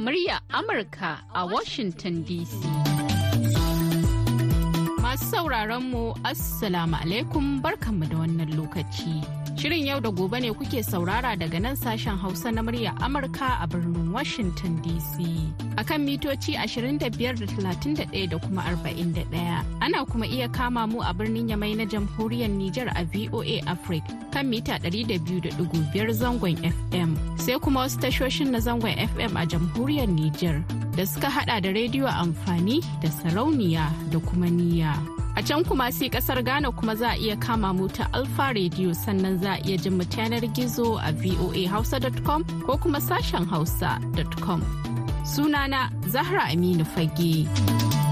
Murya Amurka a Washington DC. Masu sauraron mu Assalamu alaikum barkanmu da wannan lokaci. Shirin yau da gobe ne kuke saurara daga nan sashen Hausa na murya Amurka a birnin Washington DC. Akan mitoci 25.31 da kuma 41. Ana kuma iya kama mu a birnin Yamai na jamhuriyar Nijar a VOA Africa kan mita 200.5 zangon FM. Sai kuma wasu tashoshin na zangon FM a jamhuriyar Nijar da suka hada da rediyo amfani da sarauniya da kuma niyya. A can kuma sai ƙasar Ghana kuma za a iya kama mu ta Alfa Radio sannan za a iya jin mu yanar gizo a voahausa.com ko kuma sashen hausa.com. Sunana Zahra Aminu Fage.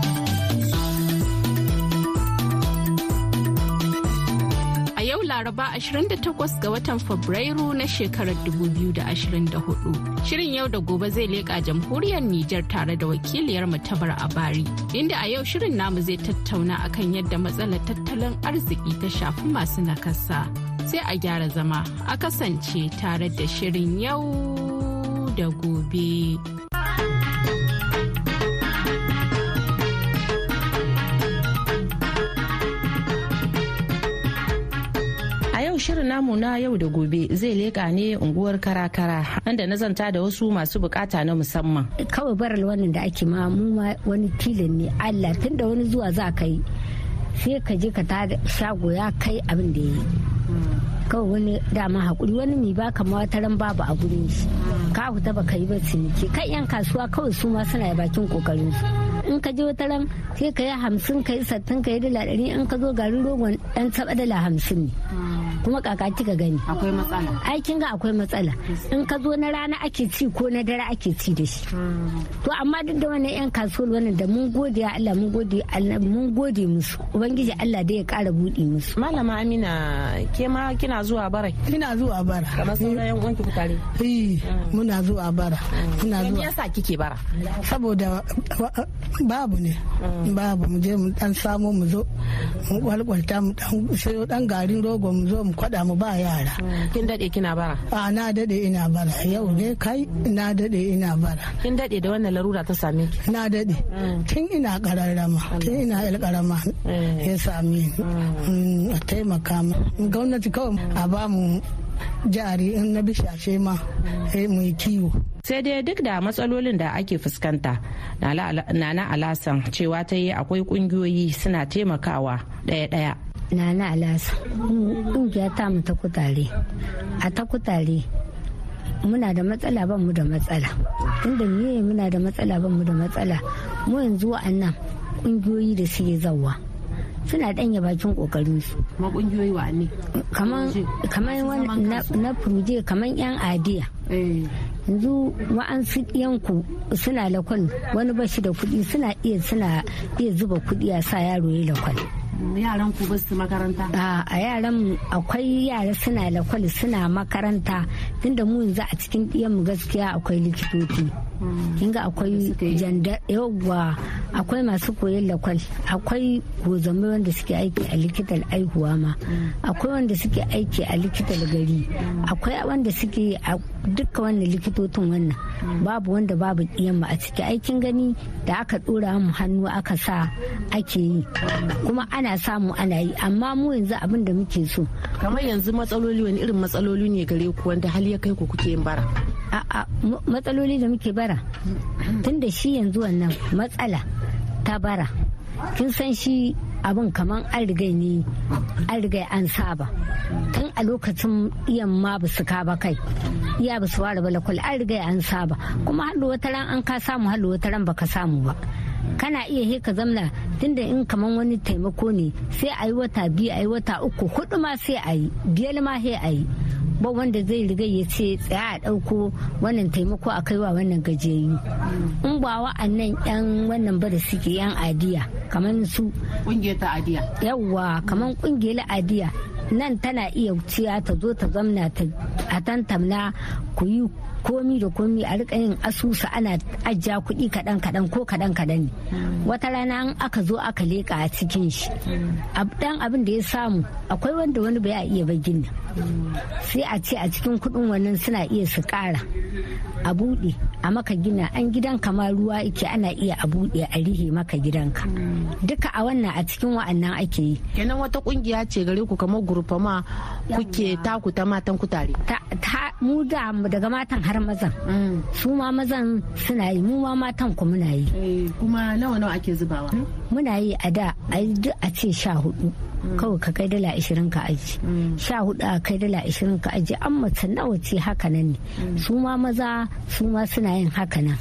Laraba 28 ga watan Fabrairu na shekarar 2024. Shirin yau da gobe zai leƙa jamhuriyar Nijar tare da wakiliyar tabar a bari. Inda a yau shirin namu zai tattauna akan yadda matsalar tattalin arziki ta shafi masu nakasa. Sai a gyara zama a kasance tare da shirin yau da gobe. Shirin namu na yau da gobe zai leƙa ne unguwar karakara inda na zanta da wasu masu buƙata na musamman. Kawai baral wannan da ake ma mu wani tilin ne. Allah tunda wani zuwa za ka yi sai ka je ka tada shago ya kai abin da ya yi. kawai wani dama haƙuri wani mai baka ma wataran babu a gurin shi. Ka fita baka yi ba ciniki. Kai yan kasuwa kawai su ma suna bakin ƙoƙarin su. In ka je wataran sai ka yi hamsin ka yi sattin ka yi dala ɗari. In ka zo garin rogon ɗan taɓa dala hamsin ne. Kuma kaka kika gani. Akwai matsala. Ai kin ga akwai matsala. In ka zo na rana ake ci ko na dare ake ci da shi. To amma duk da wannan yan kasuwar wannan da mun gode ya Allah mun gode Allah mun gode musu. Ubangiji Allah da ya ƙara buɗe musu. Malama Amina ke ma kina zuwa bara? Ina zuwa bara. Kamar sauran yan uwanki ku tare. Eh muna zuwa bara. Muna me zuwa. yasa kike bara? Saboda babu ne. Babu mu je mu dan samu mu zo mu kwalkwalta mu dan sayo dan garin rogo mu zo mu kwada mu ba yara. Kin daɗe kina bara? A na daɗe ina bara. Yau ne kai na daɗe ina bara. Kin daɗe da wannan larura ta same ki? Na daɗe. Tun ina kararrama tun ina yar karama ya same ni. A taimaka mu gwamnati kawai a ba mu jari in na bishashe ma mu yi kiwo. Sai dai duk da matsalolin da ake fuskanta nana alasan cewa ta yi akwai kungiyoyi suna taimakawa ɗaya-ɗaya Nana Alasa, ƙungiya ta mu ta kutare. A ta kutare muna da matsala ban mu da matsala. Tunda miye muna da matsala ban mu da matsala. Mu yanzu wa'annan ƙungiyoyi da suke zawa. Suna ɗanya bakin ƙoƙarinsu. kuma kungiyoyi wa ne Kamar na furuje kamar 'yan adiya. yanzu wa'ansu yanku suna lakwal wani bashi da kuɗi suna iya suna iya zuba kuɗi a sa yaro ya lakwal. Yaran ku ba su makaranta? A yaran akwai yara suna lakwal suna makaranta. Tunda mu yanzu a cikin mu gaskiya akwai likitoci. Kinga akwai janda yawwa akwai masu koyon lakwal akwai gozamai wanda suke aiki a likitan aihuwa ma. Akwai wanda suke aiki a likitan gari. Akwai wanda suke a duka wannan likitocin wannan. Babu wanda babu mu a ciki. Aikin gani da aka dora mu hannu aka sa ake yi. Kuma ana samu ana yi. Amma mu yanzu abin da muke so. Kamar yanzu matsaloli wani irin matsaloli ne gare ku wanda hali ya kai ku kuke yin bara? Matsaloli da muke bara tun da shi yanzu wannan matsala ta bara kin san shi abin kamar an rigai ne an rigai an saba. Tun a lokacin iyan ma ba su kaba kai iya ba su ware balakul an rigai an saba. Kuma hallo wata ran an ka samu hallo wata ran baka samu ba. Kana iya he ka zamna tunda in kaman wani taimako ne sai a yi wata biyu a yi wata uku huɗu ma sai a yi biyar ma he a yi. Ba wanda zai riga ya ce tsaya a ɗauko wannan taimako a kaiwa wannan gajeyu in ba wa'annan yan wannan ba da suke yan adiya kamar su ƙungiyar ta adiya. Yawwa kamar ƙungiyar adiya. Nan tana iya ciya ta zo ta zamna ta a tantamna ku yi komi da komi a riƙa yin asusu ana ajiya kuɗi kaɗan kaɗan ko kaɗan kaɗan ne. Wata rana an aka zo aka leƙa a cikin shi dan abin da ya samu akwai wanda wani bai iya bai gina sai a ce a cikin kuɗin wannan suna iya su ƙara a buɗe a maka gina. An gidan kama ruwa yake ana iya a buɗe a rihe maka gidanka duka a wannan a cikin wa'annan ake yi. Kenan wata ƙungiya ce gare ku kamar gurfama kuke taku ta matan kutare? Mu da daga matan har mazan. Su ma mazan suna yi mu ma matan ku muna yi. Kuma nawa nawa ake zubawa? Muna yi a da a ce sha huɗu. Kawai ka kai dala ashirin ka aji. Sha huɗu a kai dala ashirin ka aji. An mace nawa ce haka nan ne? Su ma maza su ma suna yin haka nan.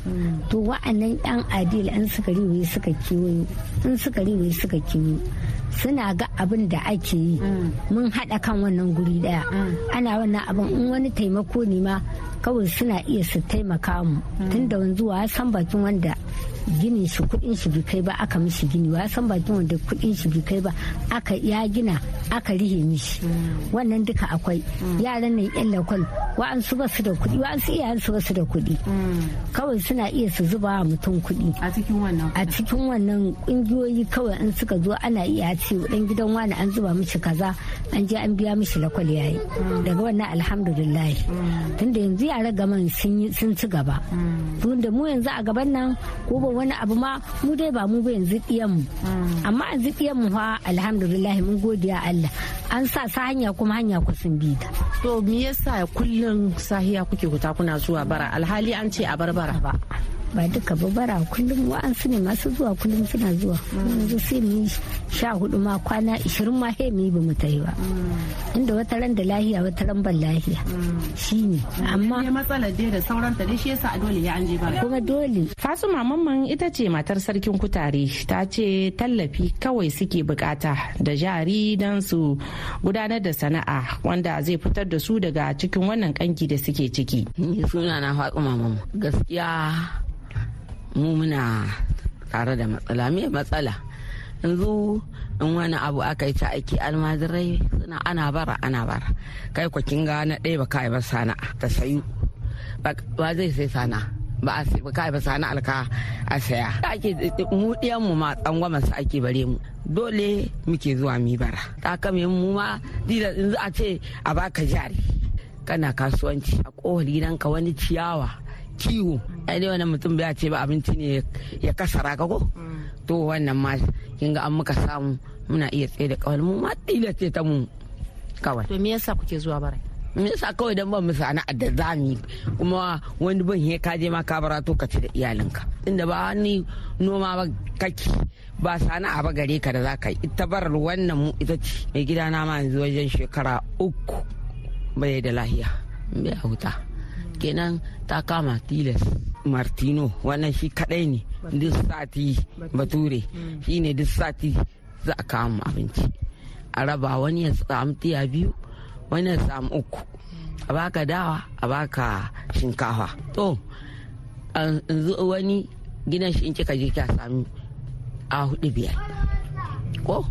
To wa'annan yan adil an suka riwaye suka kiwo in suka riwaye suka kiwo suna ga abin da ake yi. Mun haɗa kan wannan guri ɗaya ana wannan abin in wani taimako ne ma kawai suna iya su taimaka mu. Tun da wanzu wa san bakin wanda ginin shi kuɗin shi bai kai ba aka mishi gini. Wa san bakin wanda kuɗin shi bai kai ba aka ya gina aka rihe mishi. Wannan duka akwai. Yaran nan yan lakwal wa'ansu ba su da kuɗi wa'ansu iyayen su ba su da kuɗi kawai suna iya su zuba mutum kuɗi a cikin wannan a cikin wannan kungiyoyi kawai in suka zo ana iya ce dan gidan wani an zuba mishi kaza an je an biya mishi lakwal yayi. Daga wannan alhamdulillah. Tunda yanzu yara gaman sun ci gaba. Tunda mu yanzu a gaban nan ko ba wani abu ma mu dai ba mu ba yanzu mu. Amma yanzu mu fa alhamdulillah mun godiya Allah. An sa sa hanya kuma hanya ku sun bi ta. To me yasa kullun sahiya kuke huta kuna zuwa bara? Alhali an ce a barbara ba. Ba duka ba bara kullum wa'ansu ne masu zuwa kullum suna zuwa. Yanzu sai mu sha huɗu ma kwana ishirin ma he mu yi ba mu ta yi ba. Inda wata ran da lahiya wata ran ban lahiya. Shi ne amma matsalar dai da sauranta dai shi yasa a dole ya an je bara. Kuma dole. Fasuma Mamman ita ce matar sarkin kutare. Ta ce tallafi kawai suke buƙata da jari don su gudanar da sana'a wanda zai fitar da su daga cikin wannan kanki da suke ciki. Ni suna na Fatsuma Mamman. Gaskiya mu muna tare da matsala. Me matsala? Yanzu in wani abu aka yi ta aiki almajirai suna ana bara ana bara. Kai kwa kin ga na ɗaya ba kai ba sana'a ta sayu. Ba zai sai sana? Ba a sai ba kai ba sana alka a saya. Ake mu ɗiyan mu ma tsangwama su ake bare mu. Dole muke zuwa mi bara. Ta kame mu ma dila yanzu a ce a baka jari. Kana kasuwanci a kohar gidanka wani ciyawa. Kiwo. Ai dai wannan mutum bai ce ba abinci ne ya kasara ka ko? To wannan ma kin ga an muka samu muna iya tsaye da kawai mu ma dila ce ta mu kawai. To me yasa kuke zuwa bara me yasa kawai dan ban musu sana'a da zami kuma wani ban he ka je ma ka barato ka ci da iyalinka. Inda ba ni noma ba kake ba sana'a ba gare ka da za ka yi. Ita barar wannan mu ita ce. Mai gidana ma yanzu wajen shekara uku bai da lahiya bai huta kenan ta kama tilas. Martino wannan shi kadai ne duk sati bature. shi ne duk sati za a kama abinci. A raba wani ya samu tiya biyu wani ya samu uku. A baka dawa a baka shinkafa. To yanzu wani gidan shi in kika je kya sami a huɗu biyar. Ko?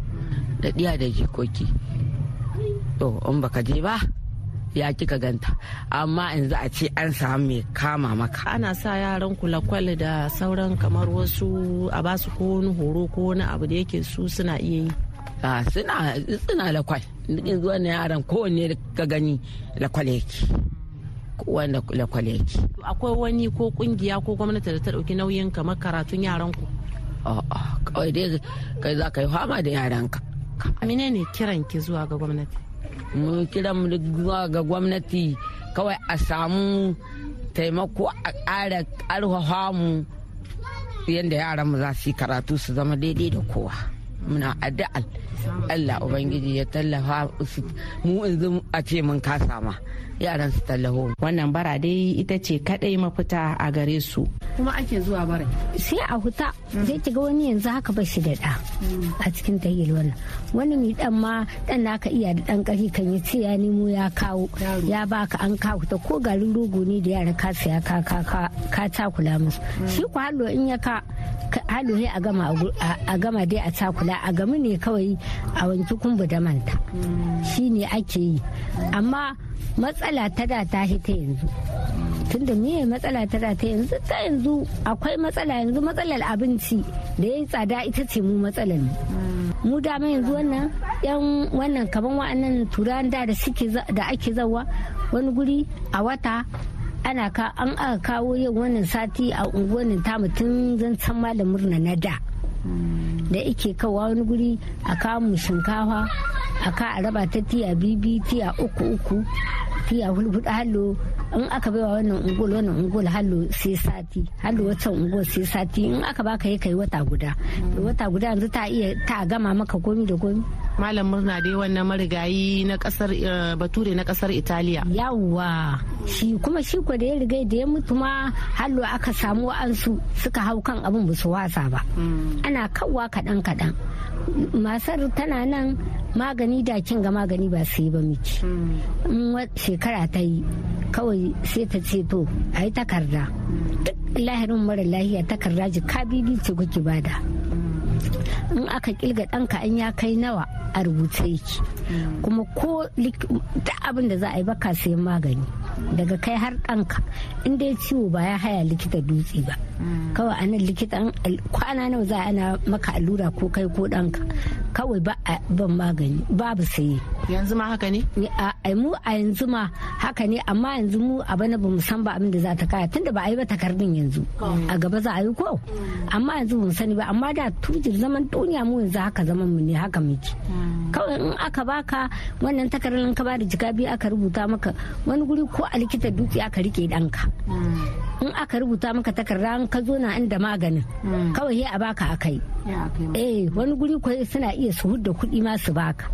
Da diya da jikoki. To in baka je ba ya kika ganta. Amma yanzu a ce an samu mai kama maka. Ana sa yaran kulakwal da sauran kamar wasu a ba su ko wani horo ko wani abu da yake su suna iya yi. Suna suna lakwal. Yanzu wannan yaran kowanne ka gani lakwal yake. Wanda lakwal yake. Akwai wani ko ƙungiya ko gwamnati da ta ɗauki nauyin kamar karatun yaran ku? Kawai dai kai za ka yi fama da yaranka. Menene kiran ki zuwa ga gwamnati? Mun kira mu ga gwamnati kawai a samu taimako a ƙara ƙarfafa mu yadda yaran mu za su yi karatu su zama daidai da kowa. Muna addu'al Allah Ubangiji ya tallafa mu yanzu a ce mun kasa ma yaran su tallaho. Wannan bara dai ita ce kadai mafita a gare su. Kuma ake zuwa bara. Sai a huta. Zai kiga wani yanzu haka ba shi da ɗa a cikin tayyil wannan. Wani mai dan ma dan naka iya da dan ƙarfi kan yi ce ya nemo ya kawo. Ya baka an kawo ta. Ko garin rogo ne da yara ka saya ka ka ka takula musu. Shi ku hallo in ya ka hallo sai a gama a gama dai a takula a gami ne kawai a wanki kumbu da manta. Shi ne ake yi. Amma matsala ta da ta ta yanzu. Tunda me matsala ta da ta yanzu? Ta yanzu akwai matsala. Yanzu matsalar abinci da ya yi tsada ita ce mu matsalar mu. Dama yanzu wannan yan wannan kaman wa'annan turan da da ake zawa wani guri a wata ana ka an aka kawo yin wannan sati a unguwannin ta mutum zan san malam na da. Da ike kawo wani guri a kawo mu shinkafa a ka a raba ta tiya bibi tiya uku uku tiya hulhudu hallo. In aka baiwa wannan ungul wannan ungul hallo sai sati. Hallo wata ungul sai sati. In aka baka yi kai wata guda. Wata guda yanzu ta iya ta gama maka komi da komi. Malam murna dai wannan marigayi na ƙasar bature na ƙasar italiya. Yawwa shi kuma shi ko da ya riga da ya mutu ma hallo aka samu wa'ansu suka hau kan abin ba su wasa ba. Ana kawwa kaɗan kaɗan. Masar tana nan magani da kin ga magani ba su yi ba miki. In shekara ta yi kawai sai ta ce to a yi takarda. Duk lahirin mara lahiya takarda jika bibi ce kuke ba da. In aka kilga ɗanka an ya kai nawa a rubuce yake. Kuma ko da abin da za a yi baka sayan magani. Daga kai har ɗanka. In dai ciwo ba ya haya likita dutse ba. Kawai a nan likita kwana nawa za ana maka allura ko kai ko ɗanka. Kawai ba ban magani babu saye yanzu ma haka ne? A mu a yanzu ma haka ne amma yanzu mu a bana ba mu san ba abin da za ta kaya tunda ba a yi ba takardun yanzu. A gaba za a yi ko? Amma yanzu ba mu sani ba amma da tujir zaman duniya mu yanzu haka zaman mu ne haka muke. Kawai in aka baka wannan takardar ka ba da jika biyu aka rubuta maka wani guri ko a likita dutse aka riƙe danka in aka rubuta maka takarda in ka zo na inda maganin kawai a baka akai eh wani guri ko suna iya su hudda kuɗi ma su baka.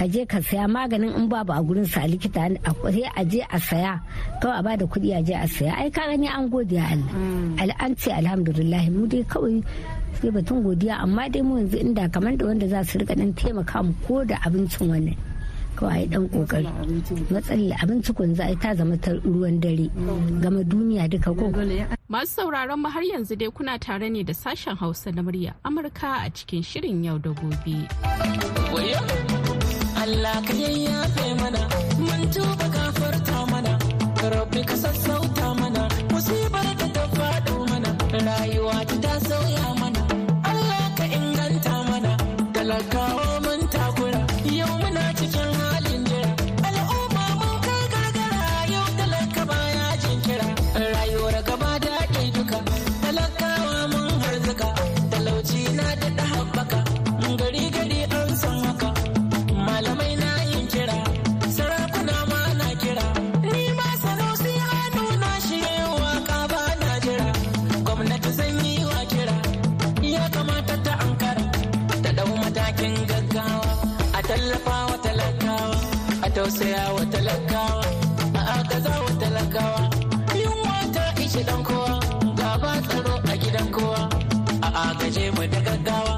Ka je ka saya maganin in babu a gurin sa likita sai a je a saya. Kawai a ba da kuɗi a je a saya. Ai ka gani an gode Allah. An ce alhamdulillah mu dai kawai sai batun godiya amma dai mu yanzu inda kamar da wanda za su riƙa dan taimaka mu ko da abincin wannan kawai dan ƙoƙari matsalar abinci kun za ta zama ta ruwan dare gama duniya duka ko. Masu sauraron mu har yanzu dai kuna tare ne da sashen hausa na murya amurka a cikin shirin yau da gobe. Allah ka yayyafe mana mun tuba gafarta mana rabbi ka sassauta mana musibar da ta faɗo mana rayuwa matakin gaggawa a tallafa wa talakawa a tausaya wa talakawa a agaza wa talakawa. Yunwa ta ishi dan kowa gaba tsaro a gidan kowa a agaje mu da gaggawa.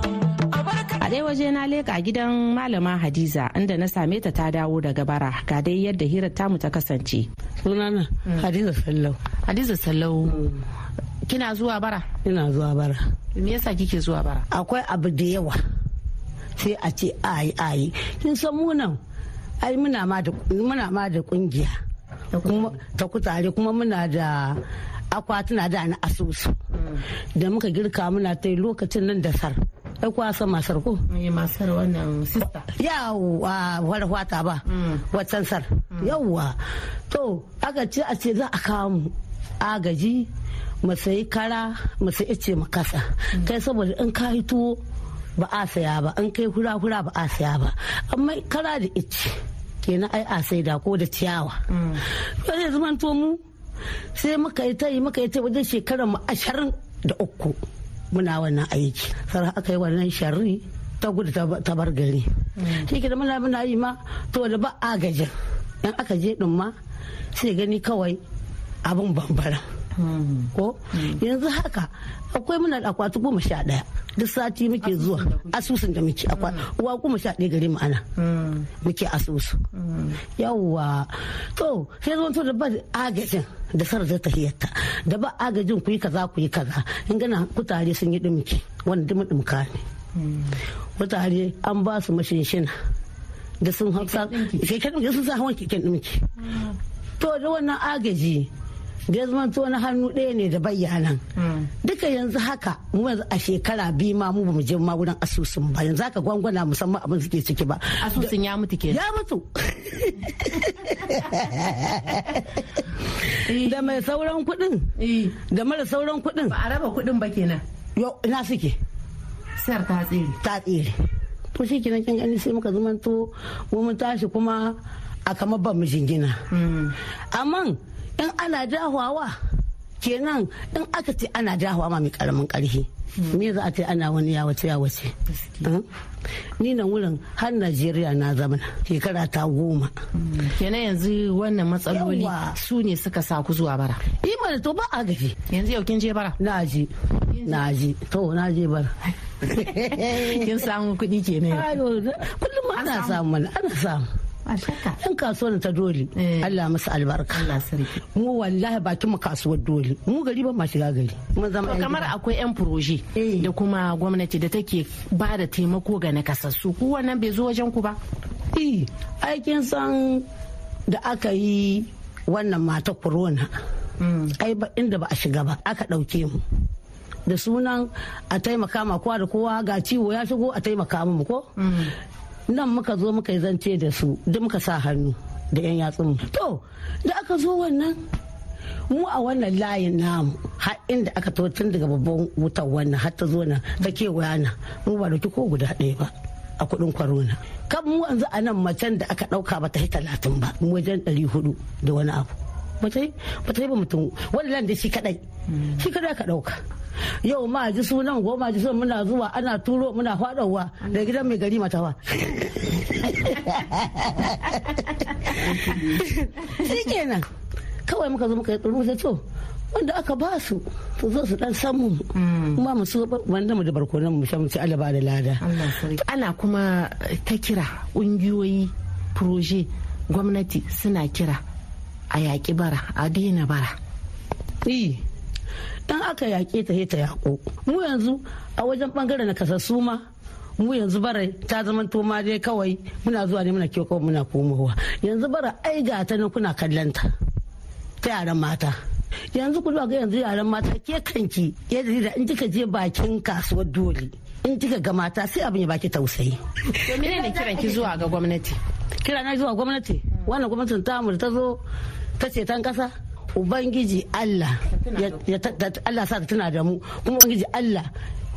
A dai waje na leka gidan malama hadiza inda na same ta ta dawo daga bara ga dai yadda hirar tamu ta kasance. Sunana hadiza sallau. Hadiza sallau. Kina zuwa bara? Ina zuwa bara. Me yasa kike zuwa bara? Akwai abu da yawa. Sai a ce ayi ayi kin san mu nan ai muna ma da muna ma da ƙungiya kuma ta kutare kuma muna da akwatuna da na asusu. Da muka girka muna ta lokacin nan da sar. Ai kuwa san masar ko? Masar wannan sista. Yawa wani wata ba. Waccan sar. Yawa to aka ce a ce za a kawo mu agaji mu sayi kara mu sayi ice mu kasa. Kai saboda in ka tuwo ba a saya ba. In kai hura hura ba a saya ba. Amma kara da ice kenan ai a sai da ko da ciyawa. Yau zai zama to mu sai muka yi ta yi muka yi ta wajen shekarar mu ashirin da uku muna wannan aiki. Sai aka yi wannan sharri ta gudu ta bar gari. Shi ke da muna muna yi ma to da ba agajin in aka je din ma sai gani kawai abin bambara. Ko? Yanzu haka akwai muna da akwati goma sha ɗaya duk sati muke zuwa. Asusun da muke akwai uwa goma sha ɗaya gare mu ana. Muke asusu. Yawwa to sai zama to da ba agajin da sarar ta tahiyarta da ba agajin ku yi kaza ku yi kaza. In gana kutare sun yi dimki wanda dumi dimka ne. Mutane an ba su mashinshina. Da sun hausa keken ɗinki sun sa hawan keken ɗinki. To da wannan agaji da ya zama to na hannu ɗaya ne da bayyanan duka yanzu haka mu yanzu a shekara biyu ma mu ba mu je ma wurin asusun ba. Yanzu haka gwangwana musamman abin suke ciki ba. Asusun ya mutu kenan. Ya mutu. Da mai sauran kuɗin da mara sauran kuɗin. Ba a raba kuɗin ba kenan. Yau ina suke? Sar ta tsere. Ta tsere. To shi kenan kin gani sai muka zama to mu mun tashi kuma a kamar ban mu jingina. Amma in ana dahawa kenan in aka ce ana dahawa ma mai ƙaramin ƙarfi me za a ce ana wani ya wace ya wace? Ni nan wurin har najeriya na zama shekara ta goma. Kenan yanzu wannan matsaloli su ne suka sa ku zuwa bara? Ima da to ba a gaji. Yanzu yau kin je bara? Na ji. Na ji. To na je bar kin samu kuɗi kenan kullum ana samu? ana samu. Yan kasuwar ta dole. Eh. Allah musu albarka. Mu wallahi bakin mu kasuwar dole. Mu gari ba ma shiga gari. Mun zama kamar akwai 'yan furoje Eh. da kuma gwamnati da take ba da taimako ga nakasassu. Ku wannan bai zo wajen ku ba? Eh, aikin san da aka yi wannan mata corona ai ba inda ba a shiga ba aka ɗauke mu. Da sunan a taimaka ma kowa da kowa ga ciwo ya shigo a taimaka mu ko? Nan muka zo muka yi zance da su da muka sa hannu da yan yatsun to da aka zo wannan mu a wannan layin namu har inda aka to tun daga babban wutar wannan har ta zo nan ta kewaya nan mu ba ɗauki ko guda ɗaya ba a kuɗin corona. Kan mu yanzu a nan macen da aka ɗauka ba ta yi talatin ba wajen ɗari huɗu da wani abu. Ba ta yi ba mutum wannan da shi kadai shi kadai aka ɗauka. Yau ma ji sunan goma ji sunan muna zuwa ana turo muna faɗowa. Da gidan mai gari matawa shi kenan kawai muka zo muka yi tsoro sai to wanda aka ba su su zo su dan samu. Kuma mu so wanda mu da barkonan mu shan ci Allah ba da lada. Ana kuma ta kira ƙungiyoyi proje gwamnati suna kira a yaƙi bara a daina bara. Dan aka yaƙe ta ta yaƙo. Mu yanzu a wajen ɓangaren na kasassu ma mu yanzu bara ta zama to ma dai kawai muna zuwa ne muna kiwo kawai muna komowa. Yanzu bara ai ga ta nan kuna kallon ta ta yaran mata. Yanzu ku zuwa ga yanzu yaran mata ke kanki yadda da in kika je bakin kasuwar dole in kika ga mata sai abin ya baki tausayi. To menene kiran ki zuwa ga gwamnati? Kira na zuwa gwamnati? Wannan gwamnatin tamu da ta zo ta ceton kasa ubangiji Allah ya Allah sa ta tuna da mu. Kuma ubangiji Allah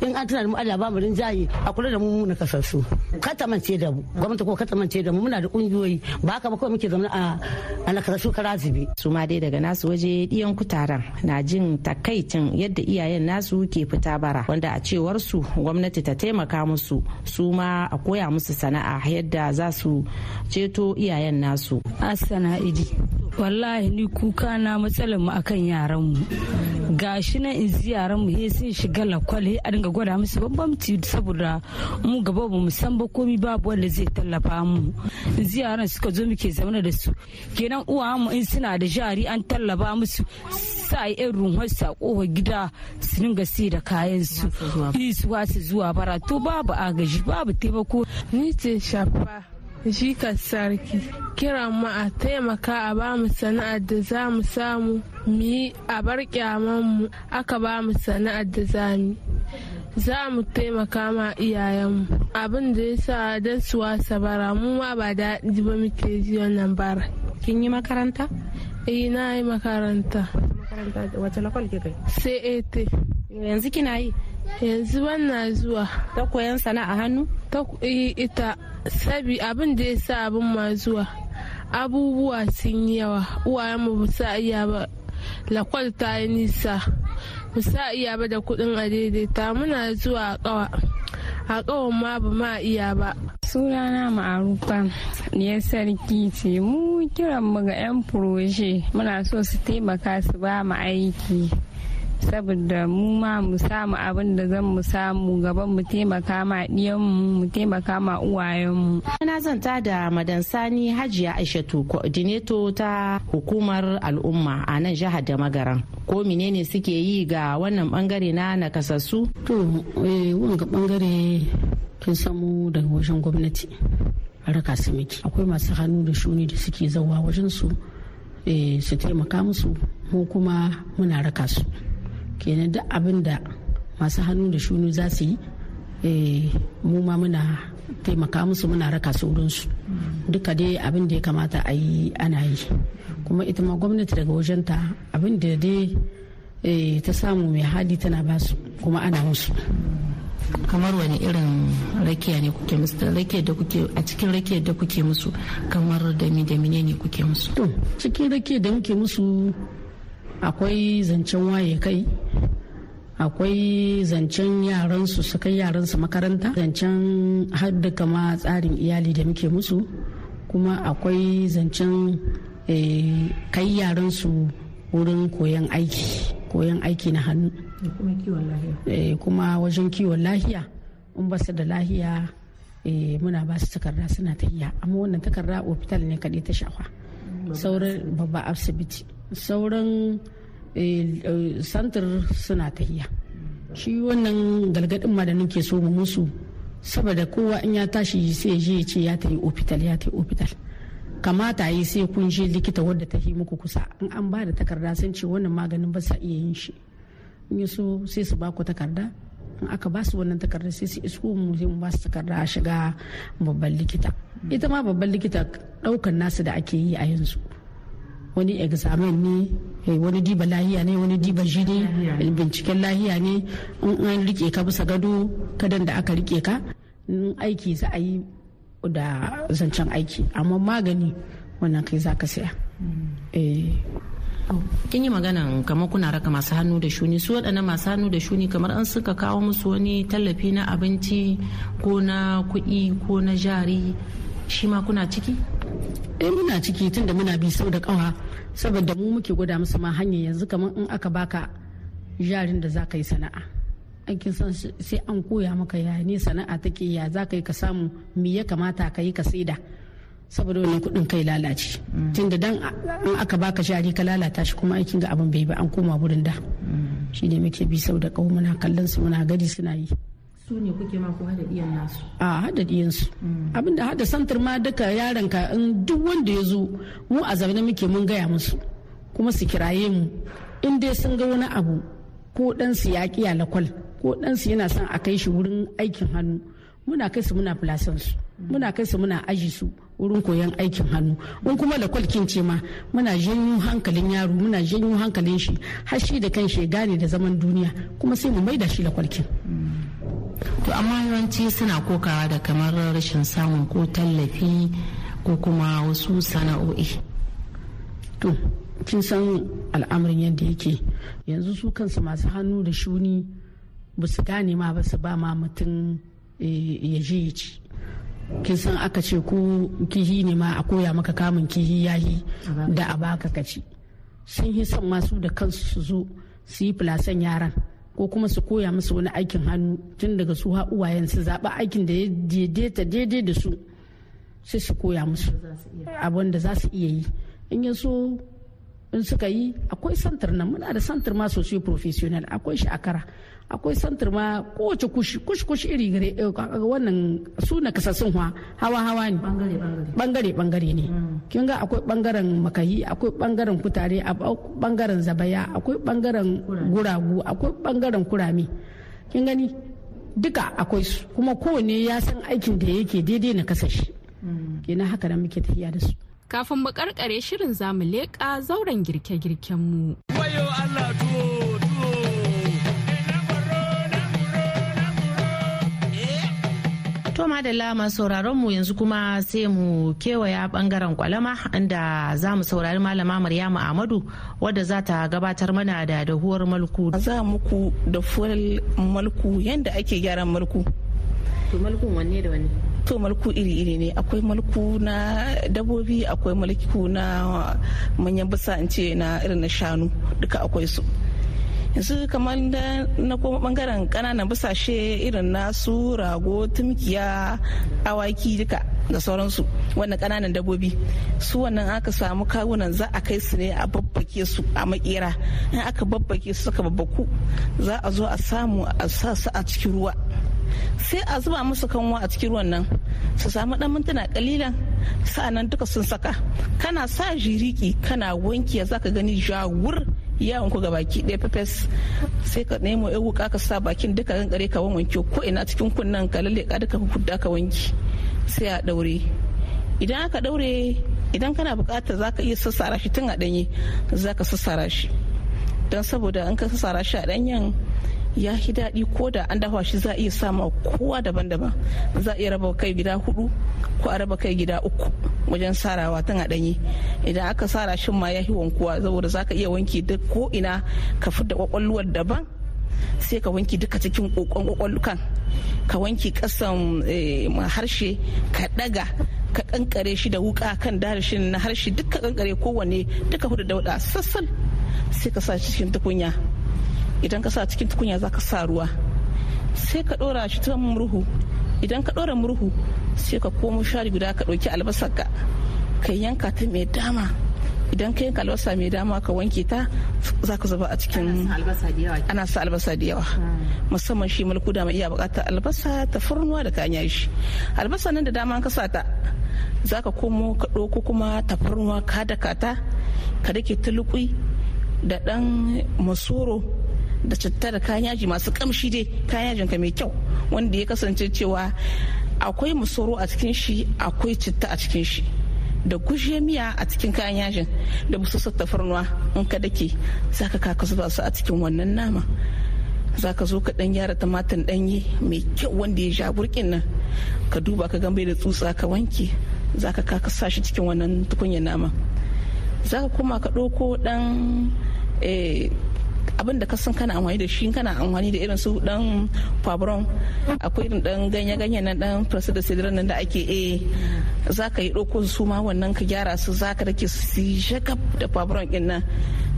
in an tuna da mu Allah ba mu rinjaye a kula da mu mu na kasarsu kata mance da mu gwamnati ko kata mance da mu muna da kungiyoyi ba haka ba kawai muke zama a a na kasarsu kara zibi su ma dai daga nasu waje ɗiyan kutaran na jin takaicin yadda iyayen nasu ke fita bara wanda a cewar su gwamnati ta taimaka musu su ma a koya musu sana'a yadda za su ceto iyayen nasu Assana idi. Wallahi ni kuka na matsalar mu akan yaran mu. Gashi na in yaran mu he sun shiga lakwal a dinga gwada musu bambamci saboda mu gaba ba mu san ba komi babu wanda zai tallafa mu. In ji yaran suka zo muke zaune da su. Kenan uwa mu in suna da jari an tallafa musu sa yi yan sa ƙofa gida su dinga si da kayan su. Su wasu zuwa bara to babu agaji babu taimako. Ni ce shafa jikar sarki kiran mu a taimaka a ba mu sana'ar da za mu samu mu yi a bar mu aka ba mu sana'ar da za mu. Za mu taimaka ma iyayenmu. Abin da ya sa don su wasa bara mu ma ba daɗi ba muke ji wannan bara. Kin yi makaranta? Eh na yi makaranta. Wace lakwal kika sai ete yanzu kina yi? Yanzu wannan zuwa. Ta koyan sana'a hannu? Ta yi ita. Sabi abin da ya sa abin ma zuwa. Abubuwa sun yi yawa. Uwayenmu ba sa iya ba. Lakwal ta yi nisa. Ba sa iya ba da kuɗin a daidaita. Muna zuwa a kawa a kawan ma ba ma iya ba. Sunana ma'arufa ne sarki ce. Mu kiran mu ga 'yan furoje muna so su taimaka su ba mu aiki. Saboda mu ma mu samu abin da zan mu samu gaban mu taimaka ma ɗiyanmu mu taimaka ma uwayenmu na zanta da madan sani hajiya aishatu coordinator ta hukumar al'umma a nan jihar da magaran. Ko menene suke yi ga wannan ɓangare na nakasassu? To eh wanga ɓangare kin samu daga wajen gwamnati a raka su miki akwai masu hannu da shuni da suke zauwa wajen su su taimaka musu mu kuma muna raka su. Kenan duk abin da masu hannu da shuni za su yi mu ma muna taimaka musu muna raka su wurinsu duka dai abin da ya kamata a yi ana yi. Kuma ita ma gwamnati daga wajenta abin da dai ta samu mai hali tana ba su kuma ana musu. Kamar wani irin rakiya ne kuke musu da rakiyar da kuke a cikin rakiyar da kuke musu kamar da mi da mine ne kuke musu? To cikin rakiyar da muke musu akwai zancen waye kai akwai zancen yaran su su kai yaran su makaranta zancen hadda kama tsarin iyali da muke musu kuma akwai zancen kai yaran su wurin koyon aiki koyon aiki na hannu. Kuma wajen kiwon lahiya in ba su da lahiya muna ba su takarda suna tahiya amma wannan takarda ofital ne kaɗai ta shafa. Sauran babba asibiti. Sauran santar suna tahiya. Shi wannan galgadin ma da nake so mu musu saboda kowa in ya tashi sai je ya ce ya ta yi ofital ya ta yi ofital. Kamata yi sai kun je likita wadda ta muku kusa. In an ba da takarda sun ce wannan maganin ba sa iya yin shi. In so sai su ba ku takarda. In aka ba su wannan takarda sai su isko mu sai mu ba su takarda a shiga babban likita. Ita ma babban likita ɗaukan nasu da ake yi a yanzu. Wani examen ne wani diba lahiya ne wani diba jini binciken lahiya ne. In an riƙe ka bisa gado kadan da aka riƙe ka in aiki za a yi da zancen aiki. Amma magani wannan kai za ka saya. Kin yi magana kamar kuna raka masu hannu da shuni. Su waɗannan masu hannu da shuni kamar an suka kawo musu wani tallafi na abinci ko na kuɗi ko na jari shi ma kuna ciki? Eh muna ciki tunda muna bi sau da kawa saboda mu muke gwada musu ma hanyar yanzu kamar in aka baka jarin da za ka yi sana'a. Aikin san sai an koya maka ya ne sana'a take ya za ka yi ka samu me ya kamata ka yi ka saida saboda wani kuɗin kai lalace. Tunda dan in aka baka jari ka lalata shi kuma aikin ga abin bai ba an koma wurin da. Shi ne muke bi sau da kawo muna kallon su muna gadi suna yi. Su ne kuke ma ko hada diyan nasu? A hada diyan su abin da hada santar ma duka yaron ka in duk wanda ya zo mu a zaune muke mun gaya musu kuma su kiraye mu. In dai sun ga wani abu ko dan su ya kiya lakwal ko dan su yana son a kai shi wurin aikin hannu muna kai su muna filasan su. Muna kai su muna aji su wurin koyon aikin hannu. In kuma da kwalkin ce ma muna janyo hankalin yaro muna janyo hankalin shi har shi da kan shi gane da zaman duniya kuma sai mu maida shi da kwalkin to amma yawanci suna kokawa da kamar rashin samun ko tallafi ko kuma wasu sana'o'i. To kin san al'amarin yadda yake. Yanzu su kansu masu hannu da shuni ba su gane ma ba su ba ma mutum ya je ya ci. Kin san aka ce ko kihi ne ma a koya maka kamun kihi yahi da a baka ka ci. Sun yi son masu da kansu su zo su yi filasan yaran. Ko kuma su koya musu wani aikin hannu tun daga su uwayen su zaɓa aikin da ya daidaita daidai da su sai su koya musu abin da za su iya yi. In ya so in suka yi akwai santar nan. Muna da santar ma sosai professional. Akwai shi a kara. Akwai santar ma kowace kushi kushi kushi iri gare wannan su na kasassun hawa hawa ne. Bangare ɓangare. Ne. Kin ga akwai ɓangaren makahi akwai ɓangaren kutare ɓangaren zabaya akwai ɓangaren guragu akwai ɓangaren kurami kin gani? Duka akwai su. Kuma kowanne ya san aikin da yake daidai na ƙasashe kenan haka nan muke tafiya da su. Kafin mu karkare shirin za mu leƙa zauren girke-girken mu. Wayo Allah tuwo. To madalla masu sauraron mu yanzu kuma sai mu kewaya ɓangaren kwalama inda za mu saurari malama Maryamu Ahmadu wadda za ta gabatar mana da dahuwar malku. Za muku da fuwar malku yadda ake gyaran malku. To malkun wanne da wanne? To malku iri-iri ne. Akwai malku na dabobi akwai malku na manyan bisa in ce na irin na shanu. Duka akwai su. Yanzu kamar da na koma ɓangaren ƙananan bisashe irin nasu rago tumkiya awaki duka da sauransu. Wannan ƙananan dabobi su wannan aka samu kawunan za a kai su ne a babbake su a makera in aka babbake su suka babbaku za a zo a samu a sa su a cikin ruwa. Sai a zuba musu kanwa a cikin ruwan nan su samu dan mintuna kalilan sa'an nan duka sun saka. Kana sa jiriki kana wanki za ka gani jawur yawon ku baki ɗaya pepes sai ka nemo yan wuka ka sa bakin duka kankare ka wanke ko ina cikin kunnen ka lalle ka duka kudda ka wanki sai a daure idan aka daure idan kana buƙata za ka iya sassara shi tun a ɗanye za ka sassara shi. Don saboda an ka sassara shi a ɗanyen ya fi daɗi ko da an dafa shi za a iya sama kowa daban-daban. Za a iya raba kai gida huɗu ko a raba kai gida uku wajen sarawa tun a ɗanye. Idan aka sara shi ma ya fi wankuwa saboda za ka iya wanki duk ko ina ka da kwakwalwar daban sai ka wanki duka cikin kokon kwakwallukan ka wanki kasan harshe ka daga ka kankare shi da wuka kan darshin na harshe duka kankare kowanne duka huɗu da wada sassal sai ka sa cikin tukunya. Idan ka sa cikin tukunya za ka sa ruwa. Sai ka dora shi ta murhu. Idan ka dora murhu sai ka komo shari guda ka ɗauki albasar ka ka yanka ta mai dama. Idan ka yanka albasa mai dama ka wanke ta za ka zuba a cikin ana sa albasa da yawa musamman shi mulku da iya buƙatar albasa ta furnuwa da kayan yashi albasa nan da dama ka sa ta za ka komo ka ɗauko kuma tafarnuwa ka daka ta ka dake ta da ɗan masoro da citta da kayan yaji masu kamshi dai kayan yajin ka mai kyau wanda ya kasance cewa akwai masoro a cikin shi akwai citta a cikin shi. Da gushe miya a cikin kayan yajin da busassar tafarnuwa in ka dake za ka zuba su a cikin wannan nama. Za ka zo ka dan gyara tumatir danye mai kyau wanda ya sha burkin nan ka duba ka gambe da tsutsa ka wanke za ka kaka sa shi cikin wannan tukunyar nama za ka kuma ka ɗauko ɗan abin da ka san kana amfani da shi kana amfani da irin su dan fabron akwai irin dan ganye-ganye na dan da sidiran nan da ake e za ka yi ɗauko su ma wannan ka gyara su za ka dake su shakaf da fabron ɗin nan.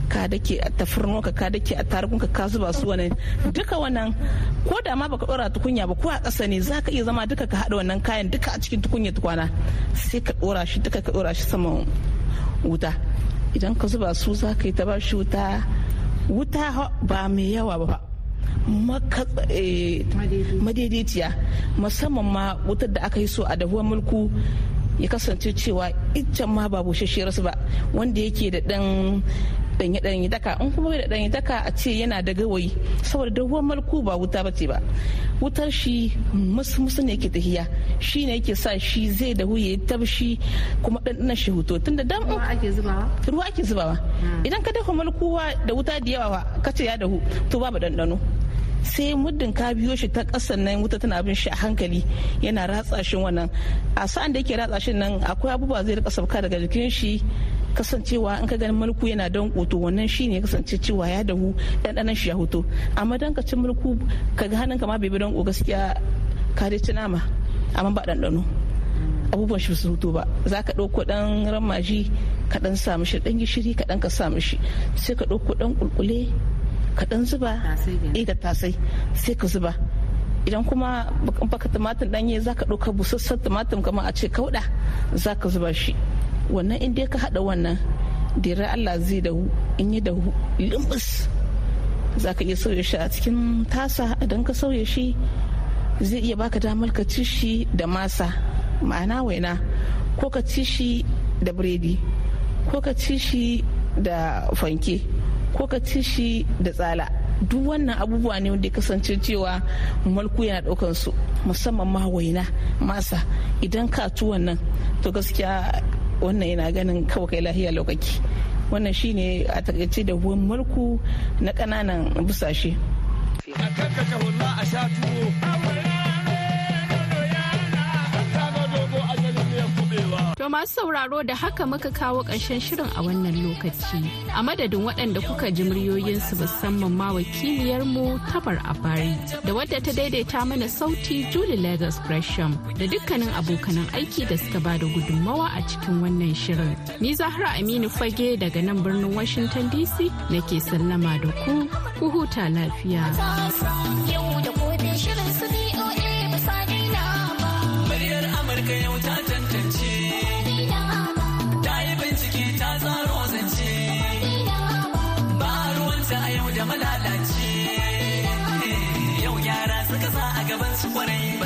Ka dake a tafarno ka dake a tarugun ka zuba su wannan. Duka wannan ko da ma baka dora tukunya ba ko a ƙasa ne za ka iya zama duka ka haɗa wannan kayan duka a cikin tukunya tukwana. Sai ka dora shi duka ka dora shi saman wuta. Idan ka zuba su za ka yi ta ba shi wuta. Wuta ba mai yawa ba madaidaiciya. Musamman ma wutar da aka yi so a dahuwar mulku ya kasance cewa iccen ma ba bushashiyar su ba. Wanda yake da dan danye danye daka. In kuma bai da danye daka a ce yana da gawayi. Saboda dahuwar mulku ba wuta bace ba. Wutar shi musu musu ne yake tahiya. Shi ne yake sa shi zai dahu ya tabshi kuma ɗanɗanan shi huto tunda dan ruwa ake zubawa? Ruwa ake zubawa. Idan ka dafa mulkuwa da wuta da yawa ka ce ya dahu to babu ɗanɗano. Sai muddin ka biyo shi ta ƙasan nan wuta tana bin shi a hankali yana ratsa shi wannan. A sa'an da yake ratsa shi nan akwai abubuwa zai riƙa sauka daga jikin shi kasancewa in ka ganin mulku yana don koto wannan shine ya kasance cewa ya dahu ɗanɗanon shi ya hoto amma dan ka ci mulku ka ga hannunka ma bai bi don gaskiya ka dai ci nama amma ba ɗanɗano. Abubuwan shi su hutu ba. Za ka ɗauko ɗan ramaji ka ɗan sa mishi ɗan gishiri ka ɗan ka sa mishi. Sai ka ɗauko ɗan ƙulƙule ka ɗan zuba. Eh da tasai. Sai ka zuba. Idan kuma baka tumatir ɗanye za ka ɗauka busassan tumatir kamar a ce kauɗa za ka zuba shi. Wannan in dai ka haɗa wannan dira Allah zai dahu in yi dahu limbus za ka iya sauya shi a cikin tasa. Idan ka sauya shi zai iya baka damar ka ci shi da masa. Ma'ana waina ko ka ci shi da biredi ko ka ci shi da fanke ko ka ci shi da tsala. Duk wannan abubuwa ne wanda ya kasance cewa mulku yana ɗaukan su musamman ma waina masa. Idan ka ci wannan to gaskiya wannan yana ganin kawai kai lahiya lokaci wannan shine a taƙaice da mulku na ƙananan busashe. Masu sauraro da haka muka kawo ƙarshen shirin a wannan lokaci. A madadin waɗanda kuka ji muryoyinsu musamman ma wakiliyarmu Tabar Abari da wadda ta daidaita mana sauti Julie Lagos Gresham da dukkanin abokanan aiki da suka ba da gudunmawa a cikin wannan shirin. Ni Zahra Aminu Fage daga nan birnin Washington DC nake sallama da ku, ku huta lafiya.